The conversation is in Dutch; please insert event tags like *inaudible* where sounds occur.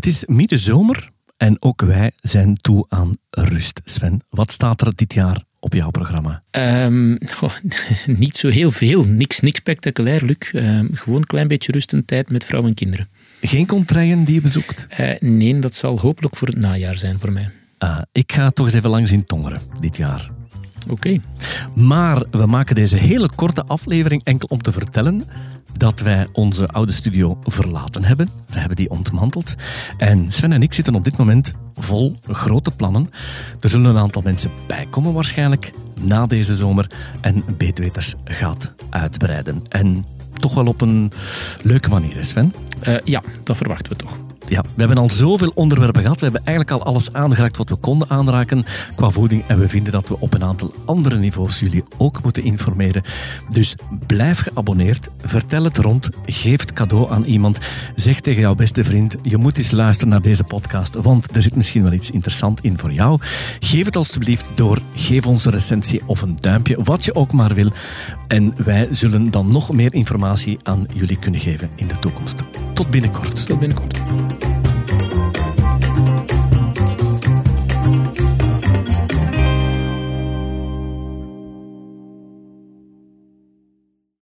Het is middenzomer en ook wij zijn toe aan rust. Sven, wat staat er dit jaar op jouw programma? Um, oh, *laughs* niet zo heel veel. Niks, niks spectaculair, Luc. Um, gewoon een klein beetje rustentijd met vrouw en kinderen. Geen contraien die je bezoekt? Uh, nee, dat zal hopelijk voor het najaar zijn voor mij. Ah, ik ga toch eens even langs in Tongeren dit jaar. Oké. Maar we maken deze hele korte aflevering enkel om te vertellen dat wij onze oude studio verlaten hebben. We hebben die ontmanteld. En Sven en ik zitten op dit moment vol grote plannen. Er zullen een aantal mensen bijkomen waarschijnlijk na deze zomer. En Beetweters gaat uitbreiden. En toch wel op een leuke manier, Sven? Uh, ja, dat verwachten we toch. Ja, we hebben al zoveel onderwerpen gehad. We hebben eigenlijk al alles aangeraakt wat we konden aanraken qua voeding. En we vinden dat we op een aantal andere niveaus jullie ook moeten informeren. Dus blijf geabonneerd. Vertel het rond. Geef het cadeau aan iemand. Zeg tegen jouw beste vriend, je moet eens luisteren naar deze podcast, want er zit misschien wel iets interessants in voor jou. Geef het alstublieft door. Geef ons een recensie of een duimpje, wat je ook maar wil. En wij zullen dan nog meer informatie aan jullie kunnen geven in de toekomst. Tot binnenkort. Tot binnenkort.